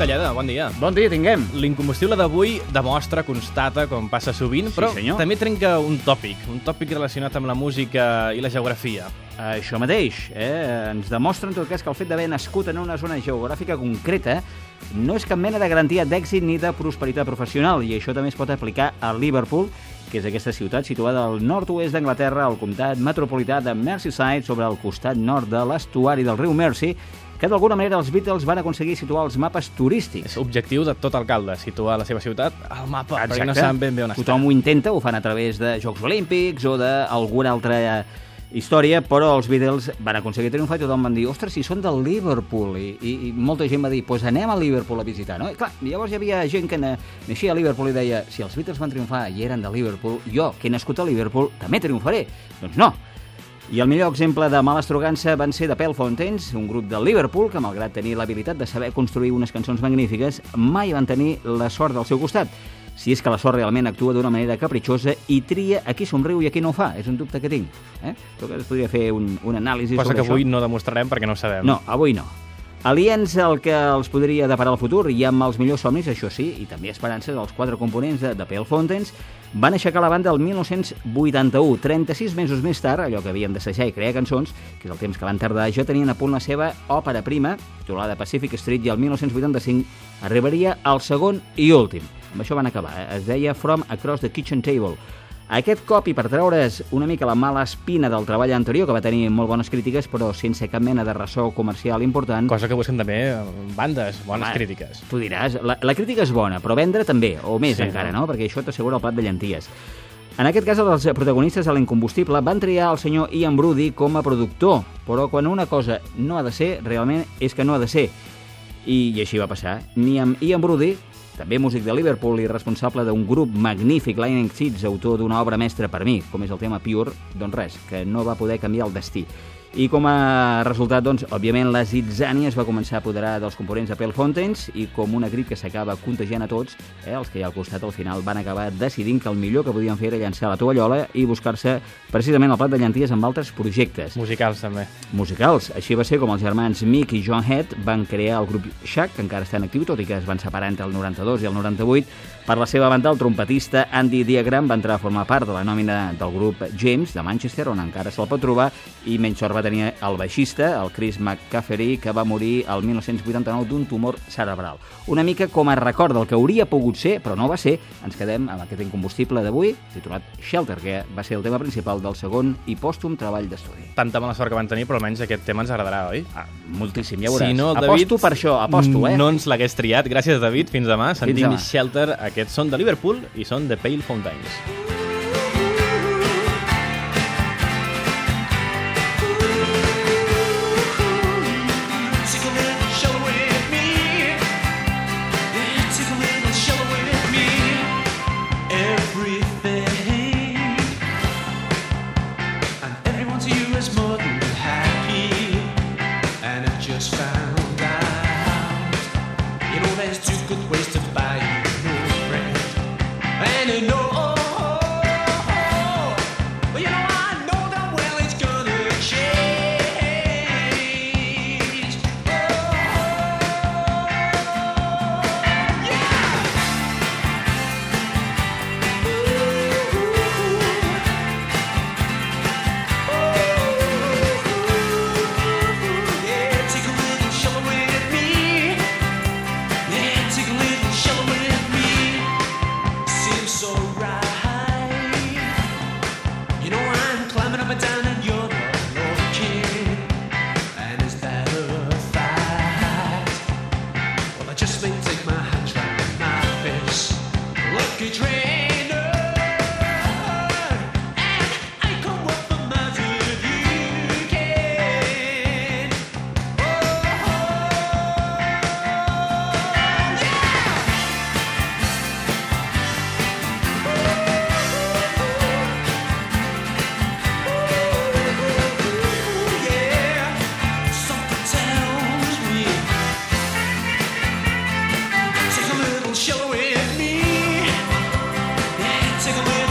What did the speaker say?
Talleda, bon dia. Bon dia, tinguem. L'incombustible d'avui demostra, constata, com passa sovint, Sí, però senyor. també trenca un tòpic, un tòpic relacionat amb la música i la geografia. Això mateix, eh? ens demostra en tot cas que el fet d'haver nascut en una zona geogràfica concreta no és cap mena de garantia d'èxit ni de prosperitat professional, i això també es pot aplicar a Liverpool, que és aquesta ciutat situada al nord-oest d'Anglaterra, al comtat metropolità de Merseyside, sobre el costat nord de l'estuari del riu Mersey, que d'alguna manera els Beatles van aconseguir situar els mapes turístics. És objectiu de tot alcalde, situar la seva ciutat al mapa, perquè no saben ben bé on està. Tothom ho intenta, ho fan a través de Jocs Olímpics o d'alguna altra història, però els Beatles van aconseguir triomfar i tothom van dir, ostres, si són del Liverpool, i, i, i molta gent va dir, doncs pues anem a Liverpool a visitar, no? I clar, llavors hi havia gent que na- naixia a Liverpool i deia, si els Beatles van triomfar i eren de Liverpool, jo, que he nascut a Liverpool, també triomfaré. Doncs no, i el millor exemple de mala estrogança van ser de Pale Fountains, un grup de Liverpool que, malgrat tenir l'habilitat de saber construir unes cançons magnífiques, mai van tenir la sort del seu costat. Si és que la sort realment actua d'una manera capritxosa i tria a qui somriu i a qui no ho fa. És un dubte que tinc. Eh? Tot es podria fer un, un anàlisi Cosa sobre que això. avui no demostrarem perquè no ho sabem. No, avui no. Aliens al que els podria deparar el futur i amb els millors somnis, això sí, i també esperances dels quatre components de, de Pale Fountains, van aixecar la banda el 1981. 36 mesos més tard, allò que havien d'assajar i crear cançons, que és el temps que van tardar, ja tenien a punt la seva òpera prima, titulada Pacific Street, i el 1985 arribaria al segon i últim. Amb això van acabar, eh? es deia From Across the Kitchen Table. Aquest cop, i per treure's una mica la mala espina del treball anterior, que va tenir molt bones crítiques, però sense cap mena de ressò comercial important... Cosa que busquen també eh, bandes, bones Home, crítiques. Tu diràs, la, la crítica és bona, però vendre també, o més Sí, sí, encara, no? no? Perquè això t'assegura el plat de llenties. En aquest cas, els protagonistes de l'incombustible van triar el senyor Ian Brody com a productor, però quan una cosa no ha de ser, realment és que no ha de ser. I, i així va passar. Ni amb Ian Brody, també músic de Liverpool i responsable d'un grup magnífic, Lightning Seeds, autor d'una obra mestra per mi, com és el tema Pure, doncs res, que no va poder canviar el destí. I com a resultat, doncs, òbviament, la zitzània es va començar a apoderar dels components de Pale Fountains i com una grip que s'acaba contagiant a tots, eh, els que hi ha al costat al final van acabar decidint que el millor que podien fer era llançar la tovallola i buscar-se precisament el plat de llenties amb altres projectes Musicals, també. musicals. Així va ser com els germans Mick i John Head van crear el grup Shack, que encara està en actiu, tot i que es van separar entre el 92 i el 98. Per la seva banda, el trompetista Andy Diagram va entrar a formar part de la nòmina del grup James, de Manchester, on encara se'l pot trobar, i menys sort va tenir el baixista, el Chris McCaffery, que va morir el 1989 d'un tumor cerebral. Una mica com a record del que hauria pogut ser, però no va ser, ens quedem amb aquest incombustible d'avui, titulat Shelter, que va ser el tema principal del segon i pòstum treball d'estudi. Tanta mala sort que van tenir, però almenys aquest tema ens agradarà, oi? Ah, moltíssim, ja veuràs. Si no, el aposto David, per això, aposto, eh? No ens l'hagués triat. Gràcies, David. Fins demà. Sentim demà. Shelter. Aquests són de Liverpool i són de Pale Fountains. take away